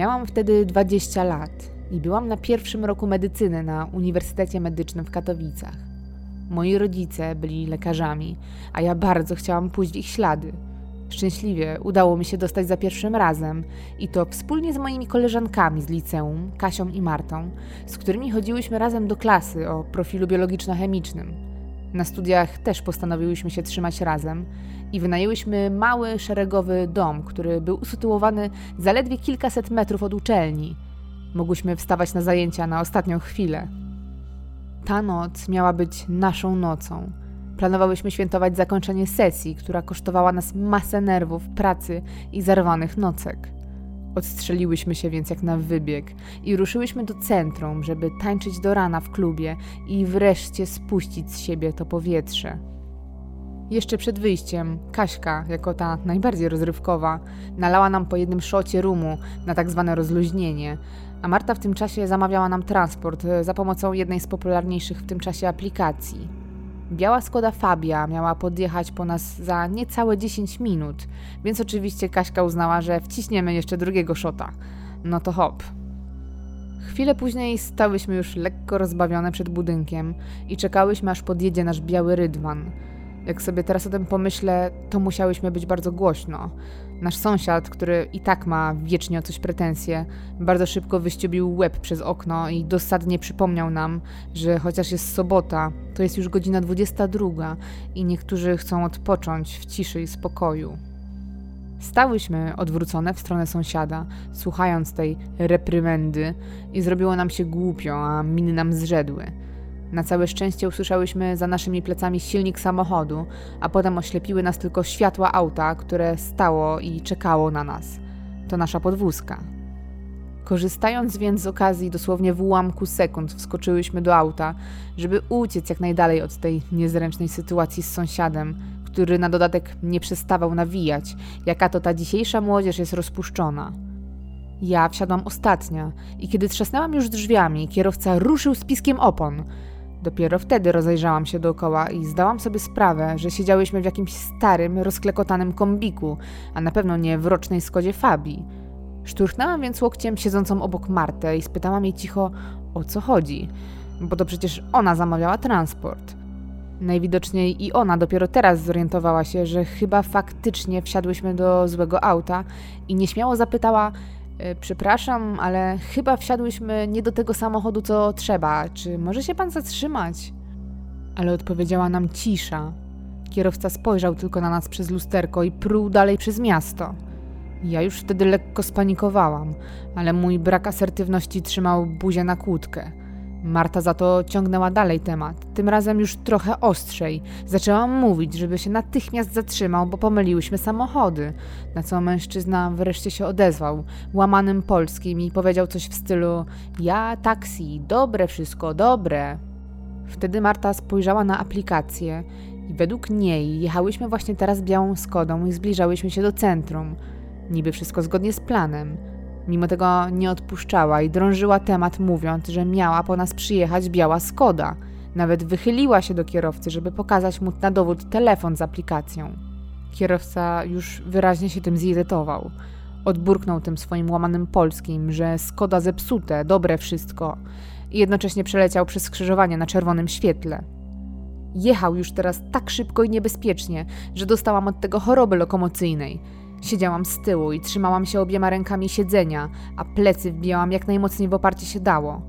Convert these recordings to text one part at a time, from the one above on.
Miałam wtedy 20 lat i byłam na pierwszym roku medycyny na Uniwersytecie Medycznym w Katowicach. Moi rodzice byli lekarzami, a ja bardzo chciałam pójść ich ślady. Szczęśliwie udało mi się dostać za pierwszym razem i to wspólnie z moimi koleżankami z liceum, Kasią i Martą, z którymi chodziłyśmy razem do klasy o profilu biologiczno-chemicznym. Na studiach też postanowiłyśmy się trzymać razem i wynajęłyśmy mały, szeregowy dom, który był usytuowany zaledwie kilkaset metrów od uczelni. Mogłyśmy wstawać na zajęcia na ostatnią chwilę. Ta noc miała być naszą nocą. Planowałyśmy świętować zakończenie sesji, która kosztowała nas masę nerwów, pracy i zerwanych nocek. Odstrzeliłyśmy się więc jak na wybieg i ruszyłyśmy do centrum, żeby tańczyć do rana w klubie i wreszcie spuścić z siebie to powietrze. Jeszcze przed wyjściem Kaśka, jako ta najbardziej rozrywkowa, nalała nam po jednym szocie rumu na tak zwane rozluźnienie, a Marta w tym czasie zamawiała nam transport za pomocą jednej z popularniejszych w tym czasie aplikacji. Biała Skoda Fabia miała podjechać po nas za niecałe 10 minut, więc oczywiście Kaśka uznała, że wciśniemy jeszcze drugiego szota. No to hop. Chwilę później stałyśmy już lekko rozbawione przed budynkiem i czekałyśmy aż podjedzie nasz biały rydwan – jak sobie teraz o tym pomyślę, to musiałyśmy być bardzo głośno. Nasz sąsiad, który i tak ma wiecznie o coś pretensje, bardzo szybko wyściubił łeb przez okno i dosadnie przypomniał nam, że chociaż jest sobota, to jest już godzina 22 i niektórzy chcą odpocząć w ciszy i spokoju. Stałyśmy odwrócone w stronę sąsiada, słuchając tej reprymendy i zrobiło nam się głupio, a miny nam zrzedły. Na całe szczęście usłyszałyśmy za naszymi plecami silnik samochodu, a potem oślepiły nas tylko światła auta, które stało i czekało na nas. To nasza podwózka. Korzystając więc z okazji, dosłownie w ułamku sekund wskoczyłyśmy do auta, żeby uciec jak najdalej od tej niezręcznej sytuacji z sąsiadem, który na dodatek nie przestawał nawijać, jaka to ta dzisiejsza młodzież jest rozpuszczona. Ja wsiadłam ostatnia i kiedy trzasnęłam już drzwiami, kierowca ruszył z piskiem opon – Dopiero wtedy rozejrzałam się dookoła i zdałam sobie sprawę, że siedziałyśmy w jakimś starym, rozklekotanym kombiku, a na pewno nie w rocznej Skodzie Fabii. Szturchnęłam więc łokciem siedzącą obok Martę i spytałam jej cicho, o co chodzi, bo to przecież ona zamawiała transport. Najwidoczniej i ona dopiero teraz zorientowała się, że chyba faktycznie wsiadłyśmy do złego auta i nieśmiało zapytała, przepraszam, ale chyba wsiadłyśmy nie do tego samochodu, co trzeba. Czy może się pan zatrzymać? Ale odpowiedziała nam cisza. Kierowca spojrzał tylko na nas przez lusterko i pruł dalej przez miasto. Ja już wtedy lekko spanikowałam, ale mój brak asertywności trzymał buzię na kłódkę. Marta za to ciągnęła dalej temat, tym razem już trochę ostrzej. Zaczęłam mówić, żeby się natychmiast zatrzymał, bo pomyliłyśmy samochody. Na co mężczyzna wreszcie się odezwał, łamanym polskim i powiedział coś w stylu: Ja, taksi, dobre wszystko, dobre. Wtedy Marta spojrzała na aplikację i według niej jechałyśmy właśnie teraz białą Skodą i zbliżałyśmy się do centrum. Niby wszystko zgodnie z planem. Mimo tego nie odpuszczała i drążyła temat, mówiąc, że miała po nas przyjechać biała Skoda. Nawet wychyliła się do kierowcy, żeby pokazać mu na dowód telefon z aplikacją. Kierowca już wyraźnie się tym zirytował. Odburknął tym swoim łamanym polskim, że Skoda zepsute, dobre wszystko i jednocześnie przeleciał przez skrzyżowanie na czerwonym świetle. Jechał już teraz tak szybko i niebezpiecznie, że dostałam od tego choroby lokomocyjnej – Siedziałam z tyłu i trzymałam się obiema rękami siedzenia, a plecy wbijałam jak najmocniej w oparcie się dało.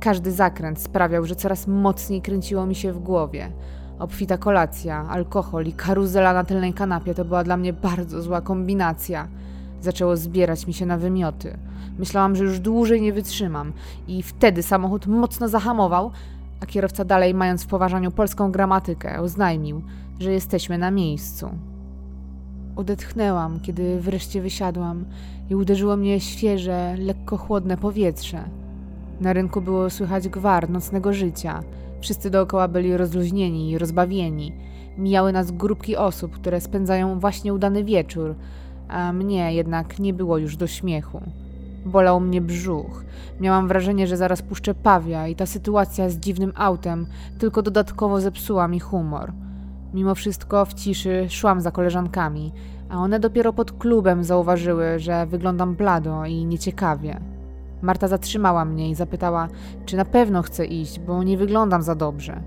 Każdy zakręt sprawiał, że coraz mocniej kręciło mi się w głowie. Obfita kolacja, alkohol i karuzela na tylnej kanapie to była dla mnie bardzo zła kombinacja. Zaczęło zbierać mi się na wymioty. Myślałam, że już dłużej nie wytrzymam i wtedy samochód mocno zahamował, a kierowca dalej mając w poważaniu polską gramatykę oznajmił, że jesteśmy na miejscu. Odetchnęłam, kiedy wreszcie wysiadłam i uderzyło mnie świeże, lekko chłodne powietrze. Na rynku było słychać gwar nocnego życia. Wszyscy dookoła byli rozluźnieni i rozbawieni. Mijały nas grupki osób, które spędzają właśnie udany wieczór, a mnie jednak nie było już do śmiechu. Bolał mnie brzuch. Miałam wrażenie, że zaraz puszczę pawia i ta sytuacja z dziwnym autem tylko dodatkowo zepsuła mi humor. Mimo wszystko w ciszy szłam za koleżankami. a one dopiero pod klubem zauważyły, że wyglądam blado i nieciekawie. Marta zatrzymała mnie i zapytała, czy na pewno chcę iść, bo nie wyglądam za dobrze.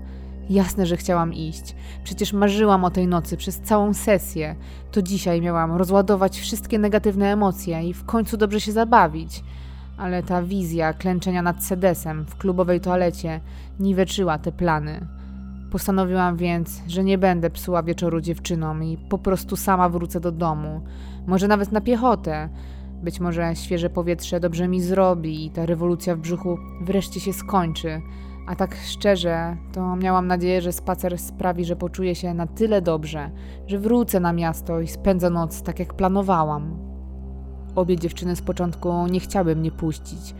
Jasne, że chciałam iść. Przecież marzyłam o tej nocy przez całą sesję. To dzisiaj miałam rozładować wszystkie negatywne emocje i w końcu dobrze się zabawić. Ale ta wizja klęczenia nad sedesem w klubowej toalecie niweczyła te plany. Postanowiłam więc, że nie będę psuła wieczoru dziewczynom i po prostu sama wrócę do domu. Może nawet na piechotę. Być może świeże powietrze dobrze mi zrobi i ta rewolucja w brzuchu wreszcie się skończy. A tak szczerze, to miałam nadzieję, że spacer sprawi, że poczuję się na tyle dobrze, że wrócę na miasto i spędzę noc tak jak planowałam. Obie dziewczyny z początku nie chciały mnie puścić,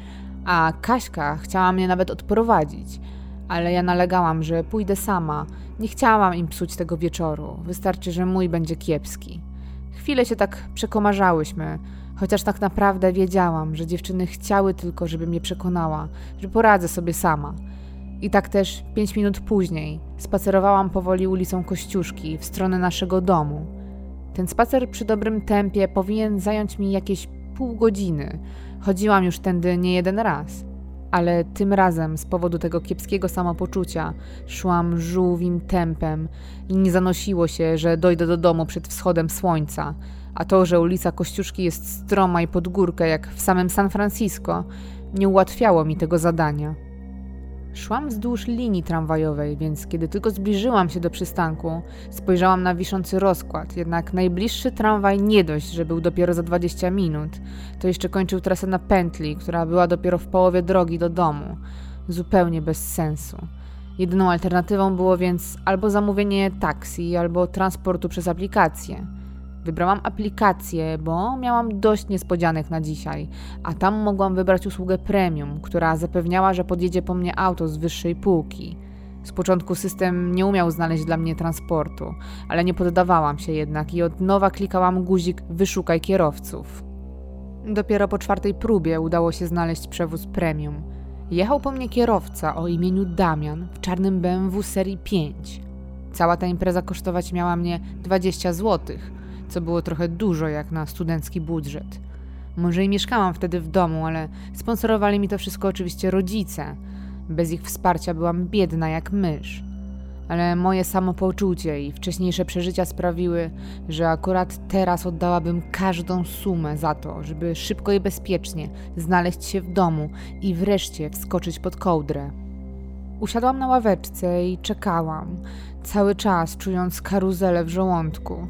a Kaśka chciała mnie nawet odprowadzić, ale ja nalegałam, że pójdę sama. Nie chciałam im psuć tego wieczoru, wystarczy, że mój będzie kiepski. Chwilę się tak przekomarzałyśmy, chociaż tak naprawdę wiedziałam, że dziewczyny chciały tylko, żebym je przekonała, że poradzę sobie sama. I tak też pięć minut później spacerowałam powoli ulicą Kościuszki w stronę naszego domu. Ten spacer przy dobrym tempie powinien zająć mi jakieś pół godziny. Chodziłam już tędy nie jeden raz. Ale tym razem z powodu tego kiepskiego samopoczucia szłam żółwim tempem i nie zanosiło się, że dojdę do domu przed wschodem słońca, a to, że ulica Kościuszki jest stroma i pod górkę jak w samym San Francisco, nie ułatwiało mi tego zadania. Szłam wzdłuż linii tramwajowej, więc kiedy tylko zbliżyłam się do przystanku, spojrzałam na wiszący rozkład. Jednak najbliższy tramwaj nie dość, że był dopiero za 20 minut, to jeszcze kończył trasę na pętli, która była dopiero w połowie drogi do domu. Zupełnie bez sensu. Jedyną alternatywą było więc albo zamówienie taksi, albo transportu przez aplikację. Wybrałam aplikację, bo miałam dość niespodzianek na dzisiaj, a tam mogłam wybrać usługę premium, która zapewniała, że podjedzie po mnie auto z wyższej półki. Z początku system nie umiał znaleźć dla mnie transportu, ale nie poddawałam się jednak i od nowa klikałam guzik Wyszukaj kierowców. Dopiero po czwartej próbie udało się znaleźć przewóz premium. Jechał po mnie kierowca o imieniu Damian w czarnym BMW serii 5. Cała ta impreza kosztować miała mnie 20 złotych, co było trochę dużo jak na studencki budżet. Może i mieszkałam wtedy w domu, ale sponsorowali mi to wszystko oczywiście rodzice. Bez ich wsparcia byłam biedna jak mysz. Ale moje samopoczucie i wcześniejsze przeżycia sprawiły, że akurat teraz oddałabym każdą sumę za to, żeby szybko i bezpiecznie znaleźć się w domu i wreszcie wskoczyć pod kołdrę. Usiadłam na ławeczce i czekałam, cały czas czując karuzelę w żołądku.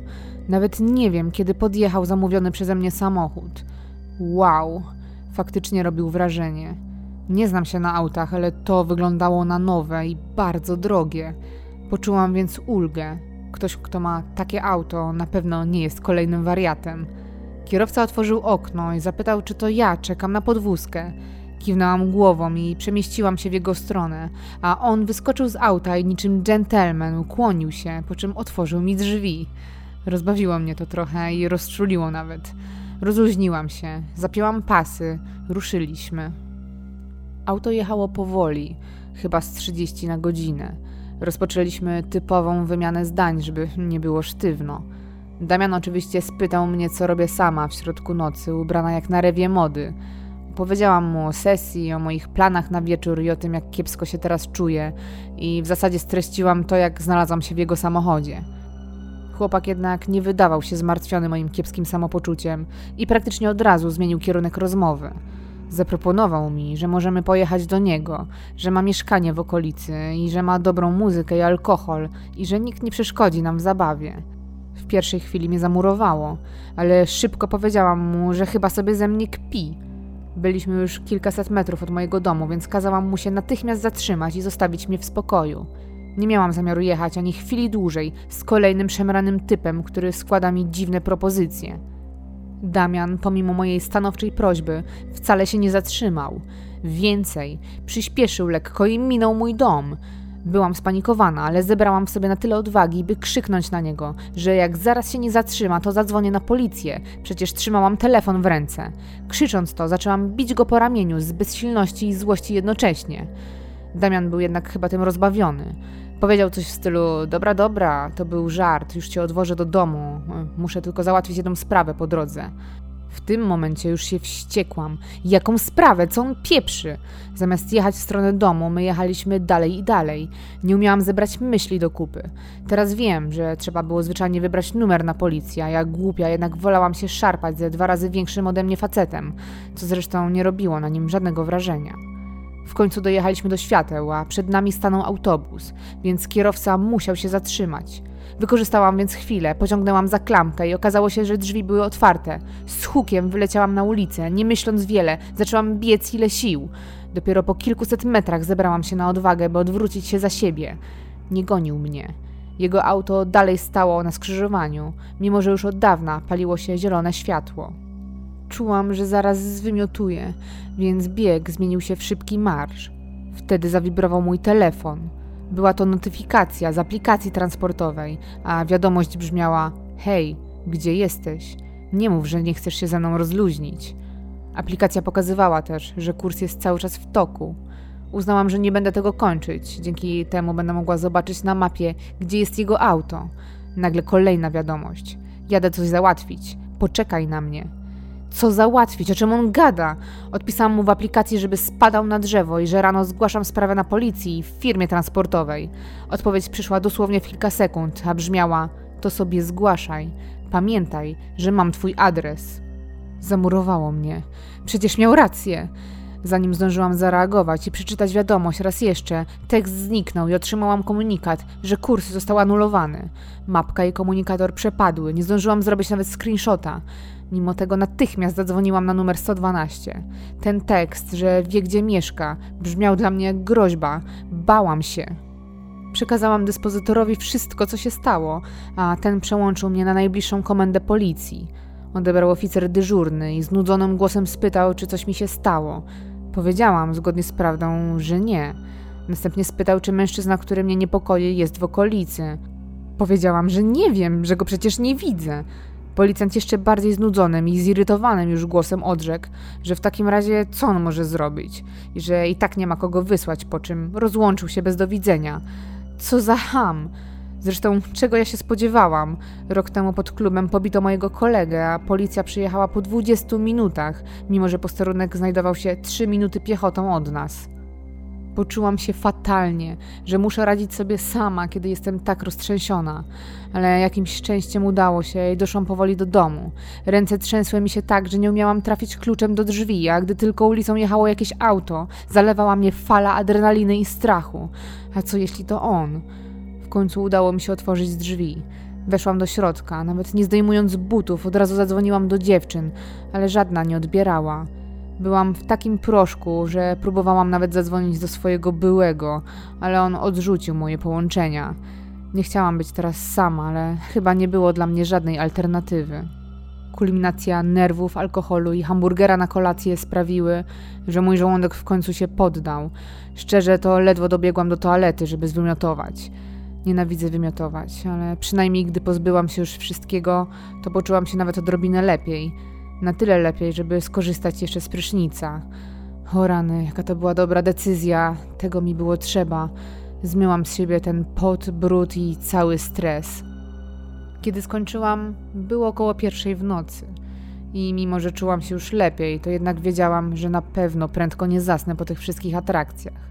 Nawet nie wiem, kiedy podjechał zamówiony przeze mnie samochód. Wow, faktycznie robił wrażenie. Nie znam się na autach, ale to wyglądało na nowe i bardzo drogie. Poczułam więc ulgę. Ktoś, kto ma takie auto, na pewno nie jest kolejnym wariatem. Kierowca otworzył okno i zapytał, czy to ja czekam na podwózkę. Kiwnęłam głową i przemieściłam się w jego stronę, a on wyskoczył z auta i niczym dżentelmen ukłonił się, po czym otworzył mi drzwi. Rozbawiło mnie to trochę i rozczuliło nawet. Rozluźniłam się, zapięłam pasy, ruszyliśmy. Auto jechało powoli, chyba z 30 na godzinę. Rozpoczęliśmy typową wymianę zdań, żeby nie było sztywno. Damian oczywiście spytał mnie, co robię sama w środku nocy, ubrana jak na rewie mody. Powiedziałam mu o sesji, o moich planach na wieczór i o tym, jak kiepsko się teraz czuję, i w zasadzie streściłam to, jak znalazłam się w jego samochodzie. Chłopak jednak nie wydawał się zmartwiony moim kiepskim samopoczuciem i praktycznie od razu zmienił kierunek rozmowy. Zaproponował mi, że możemy pojechać do niego, że ma mieszkanie w okolicy i że ma dobrą muzykę i alkohol i że nikt nie przeszkodzi nam w zabawie. W pierwszej chwili mnie zamurowało, ale szybko powiedziałam mu, że chyba sobie ze mnie kpi. Byliśmy już kilkaset metrów od mojego domu, więc kazałam mu się natychmiast zatrzymać i zostawić mnie w spokoju. Nie miałam zamiaru jechać ani chwili dłużej z kolejnym szemranym typem, który składa mi dziwne propozycje. Damian, pomimo mojej stanowczej prośby, wcale się nie zatrzymał. Więcej, przyspieszył lekko i minął mój dom. Byłam spanikowana, ale zebrałam w sobie na tyle odwagi, by krzyknąć na niego, że jak zaraz się nie zatrzyma, to zadzwonię na policję. Przecież trzymałam telefon w ręce. Krzycząc to, zaczęłam bić go po ramieniu z bezsilności i złości jednocześnie. Damian był jednak chyba tym rozbawiony. Powiedział coś w stylu: Dobra, dobra, to był żart, już cię odwożę do domu. Muszę tylko załatwić jedną sprawę po drodze. W tym momencie już się wściekłam. Jaką sprawę? Co on pieprzy? Zamiast jechać w stronę domu, my jechaliśmy dalej i dalej. Nie umiałam zebrać myśli do kupy. Teraz wiem, że trzeba było zwyczajnie wybrać numer na policję, a ja głupia jednak wolałam się szarpać ze dwa razy większym ode mnie facetem, co zresztą nie robiło na nim żadnego wrażenia. W końcu dojechaliśmy do świateł, a przed nami stanął autobus, więc kierowca musiał się zatrzymać. Wykorzystałam więc chwilę, pociągnęłam za klamkę i okazało się, że drzwi były otwarte. Z hukiem wyleciałam na ulicę, nie myśląc wiele, zaczęłam biec ile sił. Dopiero po kilkuset metrach zebrałam się na odwagę, by odwrócić się za siebie. Nie gonił mnie. Jego auto dalej stało na skrzyżowaniu, mimo że już od dawna paliło się zielone światło. Czułam, że zaraz zwymiotuję, więc bieg zmienił się w szybki marsz. Wtedy zawibrował mój telefon. Była to notyfikacja z aplikacji transportowej, a wiadomość brzmiała: Hej, gdzie jesteś? Nie mów, że nie chcesz się ze mną rozluźnić. Aplikacja pokazywała też, że kurs jest cały czas w toku. Uznałam, że nie będę tego kończyć, dzięki temu będę mogła zobaczyć na mapie, gdzie jest jego auto. Nagle kolejna wiadomość: Jadę coś załatwić, poczekaj na mnie. Co załatwić? O czym on gada? Odpisałam mu w aplikacji, żeby spadał na drzewo i że rano zgłaszam sprawę na policji w firmie transportowej. Odpowiedź przyszła dosłownie w kilka sekund, a brzmiała: To sobie zgłaszaj. Pamiętaj, że mam twój adres. Zamurowało mnie. Przecież miał rację. Zanim zdążyłam zareagować i przeczytać wiadomość raz jeszcze, tekst zniknął i otrzymałam komunikat, że kurs został anulowany. Mapka i komunikator przepadły, nie zdążyłam zrobić nawet screenshota. Mimo tego natychmiast zadzwoniłam na numer 112. Ten tekst, że wie gdzie mieszka, brzmiał dla mnie jak groźba. Bałam się. Przekazałam dyspozytorowi wszystko, co się stało, a ten przełączył mnie na najbliższą komendę policji. Odebrał oficer dyżurny i znudzonym głosem spytał, czy coś mi się stało. Powiedziałam, zgodnie z prawdą, że nie. Następnie spytał, czy mężczyzna, który mnie niepokoi, jest w okolicy. Powiedziałam, że nie wiem, że go przecież nie widzę. Policjant jeszcze bardziej znudzonym i zirytowanym już głosem odrzekł, że w takim razie co on może zrobić i że i tak nie ma kogo wysłać, po czym rozłączył się bez do widzenia. Co za ham! Zresztą czego ja się spodziewałam? Rok temu pod klubem pobito mojego kolegę, a policja przyjechała po 20 minutach, mimo że posterunek znajdował się 3 minuty piechotą od nas. Poczułam się fatalnie, że muszę radzić sobie sama, kiedy jestem tak roztrzęsiona. Ale jakimś szczęściem udało się i doszłam powoli do domu. Ręce trzęsły mi się tak, że nie umiałam trafić kluczem do drzwi, a gdy tylko ulicą jechało jakieś auto, zalewała mnie fala adrenaliny i strachu. A co jeśli to on? W końcu udało mi się otworzyć drzwi. Weszłam do środka, nawet nie zdejmując butów, od razu zadzwoniłam do dziewczyn, ale żadna nie odbierała. Byłam w takim proszku, że próbowałam nawet zadzwonić do swojego byłego, ale on odrzucił moje połączenia. Nie chciałam być teraz sama, ale chyba nie było dla mnie żadnej alternatywy. Kulminacja nerwów, alkoholu i hamburgera na kolację sprawiły, że mój żołądek w końcu się poddał. Szczerze to ledwo dobiegłam do toalety, żeby zwymiotować. Nienawidzę wymiotować, ale przynajmniej gdy pozbyłam się już wszystkiego, to poczułam się nawet odrobinę lepiej. Na tyle lepiej, żeby skorzystać jeszcze z prysznica. O rany, jaka to była dobra decyzja, tego mi było trzeba. Zmyłam z siebie ten pot, brud i cały stres. Kiedy skończyłam, było około pierwszej w nocy. I mimo, że czułam się już lepiej, to jednak wiedziałam, że na pewno prędko nie zasnę po tych wszystkich atrakcjach.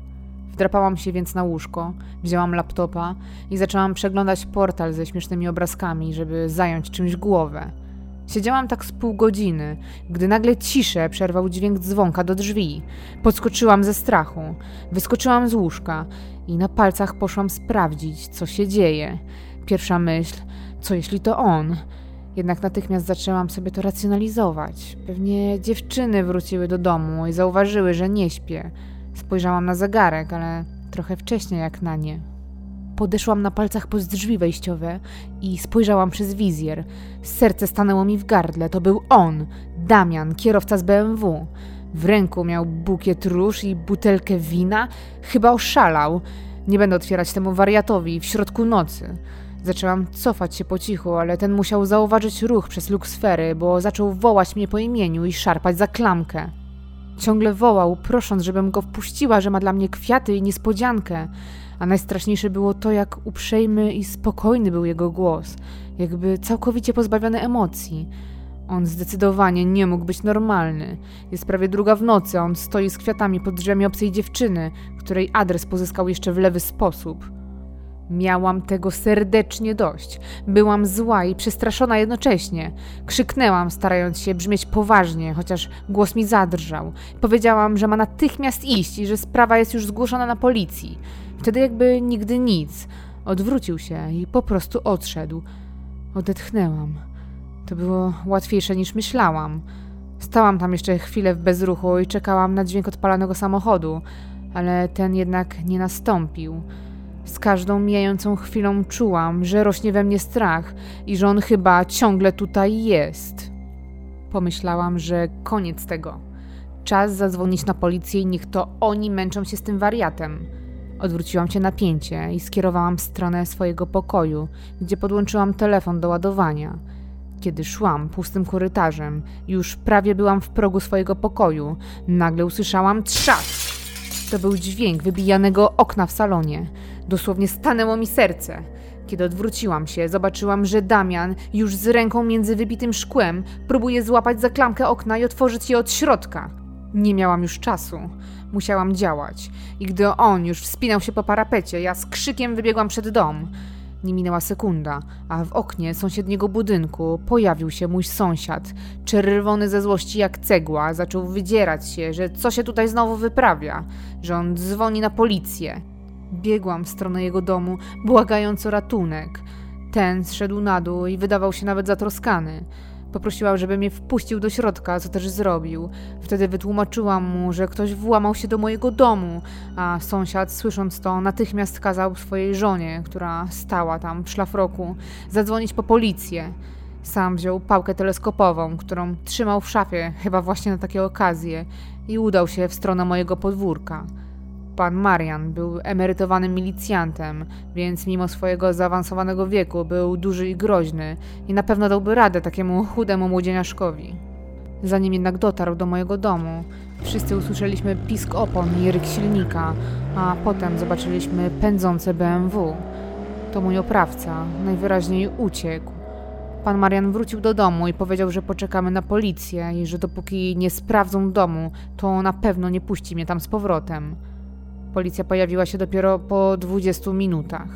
Wdrapałam się więc na łóżko, wzięłam laptopa i zaczęłam przeglądać portal ze śmiesznymi obrazkami, żeby zająć czymś głowę. Siedziałam tak z pół godziny, gdy nagle ciszę przerwał dźwięk dzwonka do drzwi. Podskoczyłam ze strachu, wyskoczyłam z łóżka i na palcach poszłam sprawdzić, co się dzieje. Pierwsza myśl, co jeśli to on? Jednak natychmiast zaczęłam sobie to racjonalizować. Pewnie dziewczyny wróciły do domu i zauważyły, że nie śpię. Spojrzałam na zegarek, ale trochę wcześniej jak na nie. Podeszłam na palcach pod drzwi wejściowe i spojrzałam przez wizjer. Serce stanęło mi w gardle. To był on, Damian, kierowca z BMW. W ręku miał bukiet róż i butelkę wina. Chyba oszalał. Nie będę otwierać temu wariatowi w środku nocy. Zaczęłam cofać się po cichu, ale ten musiał zauważyć ruch przez luksfery, bo zaczął wołać mnie po imieniu i szarpać za klamkę. Ciągle wołał, prosząc, żebym go wpuściła, że ma dla mnie kwiaty i niespodziankę, A najstraszniejsze było to, jak uprzejmy i spokojny był jego głos, jakby całkowicie pozbawiony emocji. On zdecydowanie nie mógł być normalny. Jest prawie druga w nocy, a on stoi z kwiatami pod drzwiami obcej dziewczyny, której adres pozyskał jeszcze w lewy sposób. Miałam tego serdecznie dość. Byłam zła i przestraszona jednocześnie. Krzyknęłam, starając się brzmieć poważnie, chociaż głos mi zadrżał. Powiedziałam, że ma natychmiast iść i że sprawa jest już zgłoszona na policji. Wtedy jakby nigdy nic. Odwrócił się i po prostu odszedł. Odetchnęłam. To było łatwiejsze niż myślałam. Stałam tam jeszcze chwilę w bezruchu i czekałam na dźwięk odpalanego samochodu, ale ten jednak nie nastąpił. Z każdą mijającą chwilą czułam, że rośnie we mnie strach i że on chyba ciągle tutaj jest. Pomyślałam, że koniec tego. Czas zadzwonić na policję i niech to oni męczą się z tym wariatem. Odwróciłam się napięcie i skierowałam w stronę swojego pokoju, gdzie podłączyłam telefon do ładowania. Kiedy szłam pustym korytarzem, już prawie byłam w progu swojego pokoju, nagle usłyszałam trzask. To był dźwięk wybijanego okna w salonie. Dosłownie stanęło mi serce. Kiedy odwróciłam się, zobaczyłam, że Damian, już z ręką między wybitym szkłem, próbuje złapać za klamkę okna i otworzyć je od środka. Nie miałam już czasu. Musiałam działać. I gdy on już wspinał się po parapecie, ja z krzykiem wybiegłam przed dom. Nie minęła sekunda, a w oknie sąsiedniego budynku pojawił się mój sąsiad. Czerwony ze złości jak cegła, zaczął wydzierać się, że co się tutaj znowu wyprawia, że on dzwoni na policję. Biegłam w stronę jego domu, błagając o ratunek. Ten zszedł na dół i wydawał się nawet zatroskany. Poprosiła, żeby mnie wpuścił do środka, co też zrobił. Wtedy wytłumaczyłam mu, że ktoś włamał się do mojego domu, a sąsiad, słysząc to, natychmiast kazał swojej żonie, która stała tam w szlafroku, zadzwonić po policję. Sam wziął pałkę teleskopową, którą trzymał w szafie, chyba właśnie na takie okazje, i udał się w stronę mojego podwórka. Pan Marian był emerytowanym milicjantem, więc mimo swojego zaawansowanego wieku był duży i groźny i na pewno dałby radę takiemu chudemu młodzieniaszkowi. Zanim jednak dotarł do mojego domu, wszyscy usłyszeliśmy pisk opon i ryk silnika, a potem zobaczyliśmy pędzące BMW. To mój oprawca najwyraźniej uciekł. Pan Marian wrócił do domu i powiedział, że poczekamy na policję i że dopóki nie sprawdzą domu, to na pewno nie puści mnie tam z powrotem. Policja pojawiła się dopiero po 20 minutach.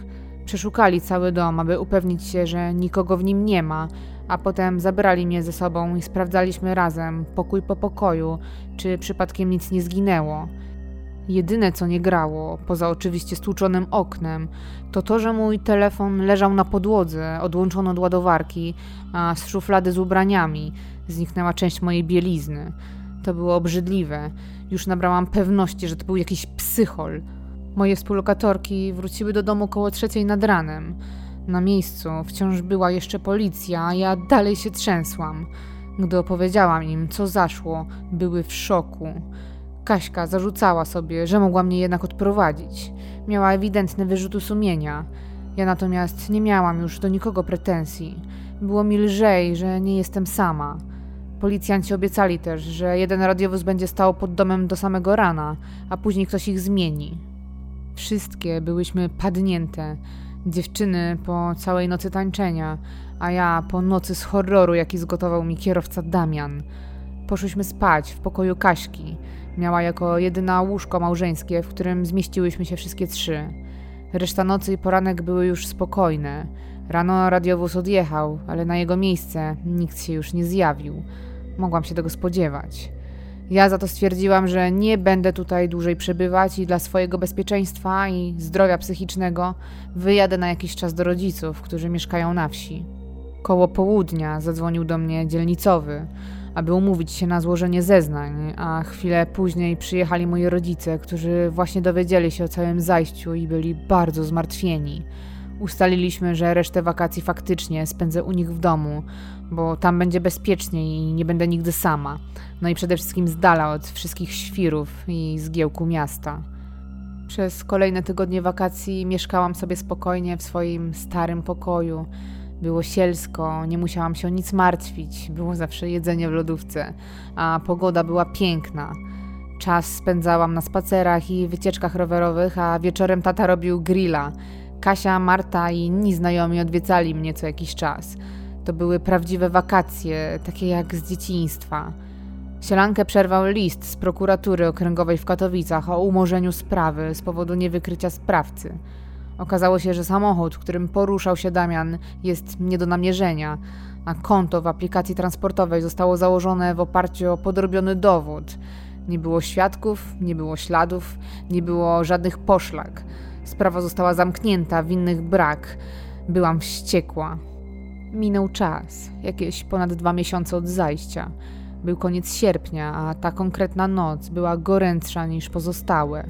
Przeszukali cały dom, aby upewnić się, że nikogo w nim nie ma, a potem zabrali mnie ze sobą i sprawdzaliśmy razem, pokój po pokoju, czy przypadkiem nic nie zginęło. Jedyne co nie grało, poza oczywiście stłuczonym oknem, to to, że mój telefon leżał na podłodze, odłączony od ładowarki, a z szuflady z ubraniami zniknęła część mojej bielizny. To było obrzydliwe. Już nabrałam pewności, że to był jakiś psychol. Moje współlokatorki wróciły do domu koło trzeciej nad ranem. Na miejscu wciąż była jeszcze policja, a ja dalej się trzęsłam. Gdy opowiedziałam im, co zaszło, były w szoku. Kaśka zarzucała sobie, że mogła mnie jednak odprowadzić. Miała ewidentne wyrzuty sumienia. Ja natomiast nie miałam już do nikogo pretensji. Było mi lżej, że nie jestem sama. Policjanci obiecali też, że jeden radiowóz będzie stał pod domem do samego rana, a później ktoś ich zmieni. Wszystkie byłyśmy padnięte. Dziewczyny po całej nocy tańczenia, a ja po nocy z horroru, jaki zgotował mi kierowca Damian. Poszłyśmy spać w pokoju Kaśki. Miała jako jedyna łóżko małżeńskie, w którym zmieściłyśmy się wszystkie trzy. Reszta nocy i poranek były już spokojne. Rano radiowóz odjechał, ale na jego miejsce nikt się już nie zjawił. Mogłam się tego spodziewać. Ja za to stwierdziłam, że nie będę tutaj dłużej przebywać i dla swojego bezpieczeństwa i zdrowia psychicznego wyjadę na jakiś czas do rodziców, którzy mieszkają na wsi. Koło południa zadzwonił do mnie dzielnicowy, aby umówić się na złożenie zeznań, a chwilę później przyjechali moi rodzice, którzy właśnie dowiedzieli się o całym zajściu i byli bardzo zmartwieni. Ustaliliśmy, że resztę wakacji faktycznie spędzę u nich w domu, bo tam będzie bezpiecznie i nie będę nigdy sama. No i przede wszystkim z dala od wszystkich świrów i zgiełku miasta. Przez kolejne tygodnie wakacji mieszkałam sobie spokojnie w swoim starym pokoju. Było sielsko, nie musiałam się o nic martwić, było zawsze jedzenie w lodówce, a pogoda była piękna. Czas spędzałam na spacerach i wycieczkach rowerowych, a wieczorem tata robił grilla. Kasia, Marta i inni znajomi odwiedzali mnie co jakiś czas. To były prawdziwe wakacje, takie jak z dzieciństwa. Sielankę przerwał list z prokuratury okręgowej w Katowicach o umorzeniu sprawy z powodu niewykrycia sprawcy. Okazało się, że samochód, którym poruszał się Damian, jest nie do namierzenia, a konto w aplikacji transportowej zostało założone w oparciu o podrobiony dowód. Nie było świadków, nie było śladów, nie było żadnych poszlak. Sprawa została zamknięta, winnych brak. Byłam wściekła. Minął czas, jakieś ponad dwa miesiące od zajścia. Był koniec sierpnia, a ta konkretna noc była gorętsza niż pozostałe.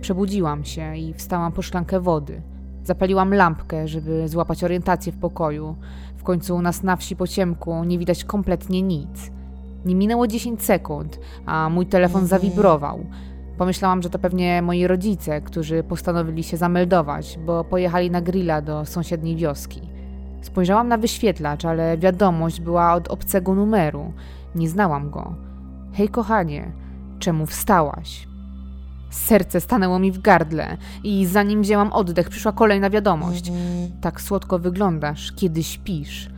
Przebudziłam się i wstałam po szklankę wody. Zapaliłam lampkę, żeby złapać orientację w pokoju. W końcu u nas na wsi po ciemku nie widać kompletnie nic. Nie minęło 10 sekund, a mój telefon zawibrował. Pomyślałam, że to pewnie moi rodzice, którzy postanowili się zameldować, bo pojechali na grilla do sąsiedniej wioski. Spojrzałam na wyświetlacz, ale wiadomość była od obcego numeru. Nie znałam go. Hej, kochanie, czemu wstałaś? Serce stanęło mi w gardle i zanim wzięłam oddech, przyszła kolejna wiadomość. Tak słodko wyglądasz, kiedy śpisz.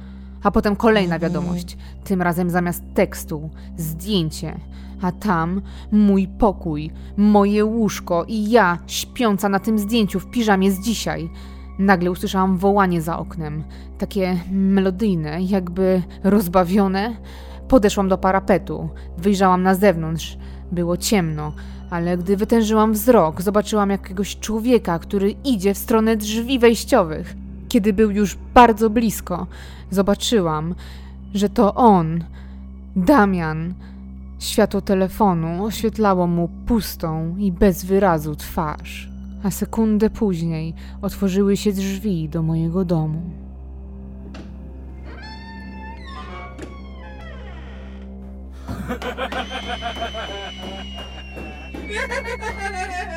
A potem kolejna wiadomość, tym razem zamiast tekstu zdjęcie. A tam mój pokój, moje łóżko i ja śpiąca na tym zdjęciu w piżamie z dzisiaj. Nagle usłyszałam wołanie za oknem, takie melodyjne, jakby rozbawione. Podeszłam do parapetu, wyjrzałam na zewnątrz. Było ciemno, ale gdy wytężyłam wzrok, zobaczyłam jakiegoś człowieka, który idzie w stronę drzwi wejściowych. Kiedy był już bardzo blisko, zobaczyłam, że to on, Damian. Światło telefonu oświetlało mu pustą i bez wyrazu twarz, a sekundę później otworzyły się drzwi do mojego domu. Ha ha ha!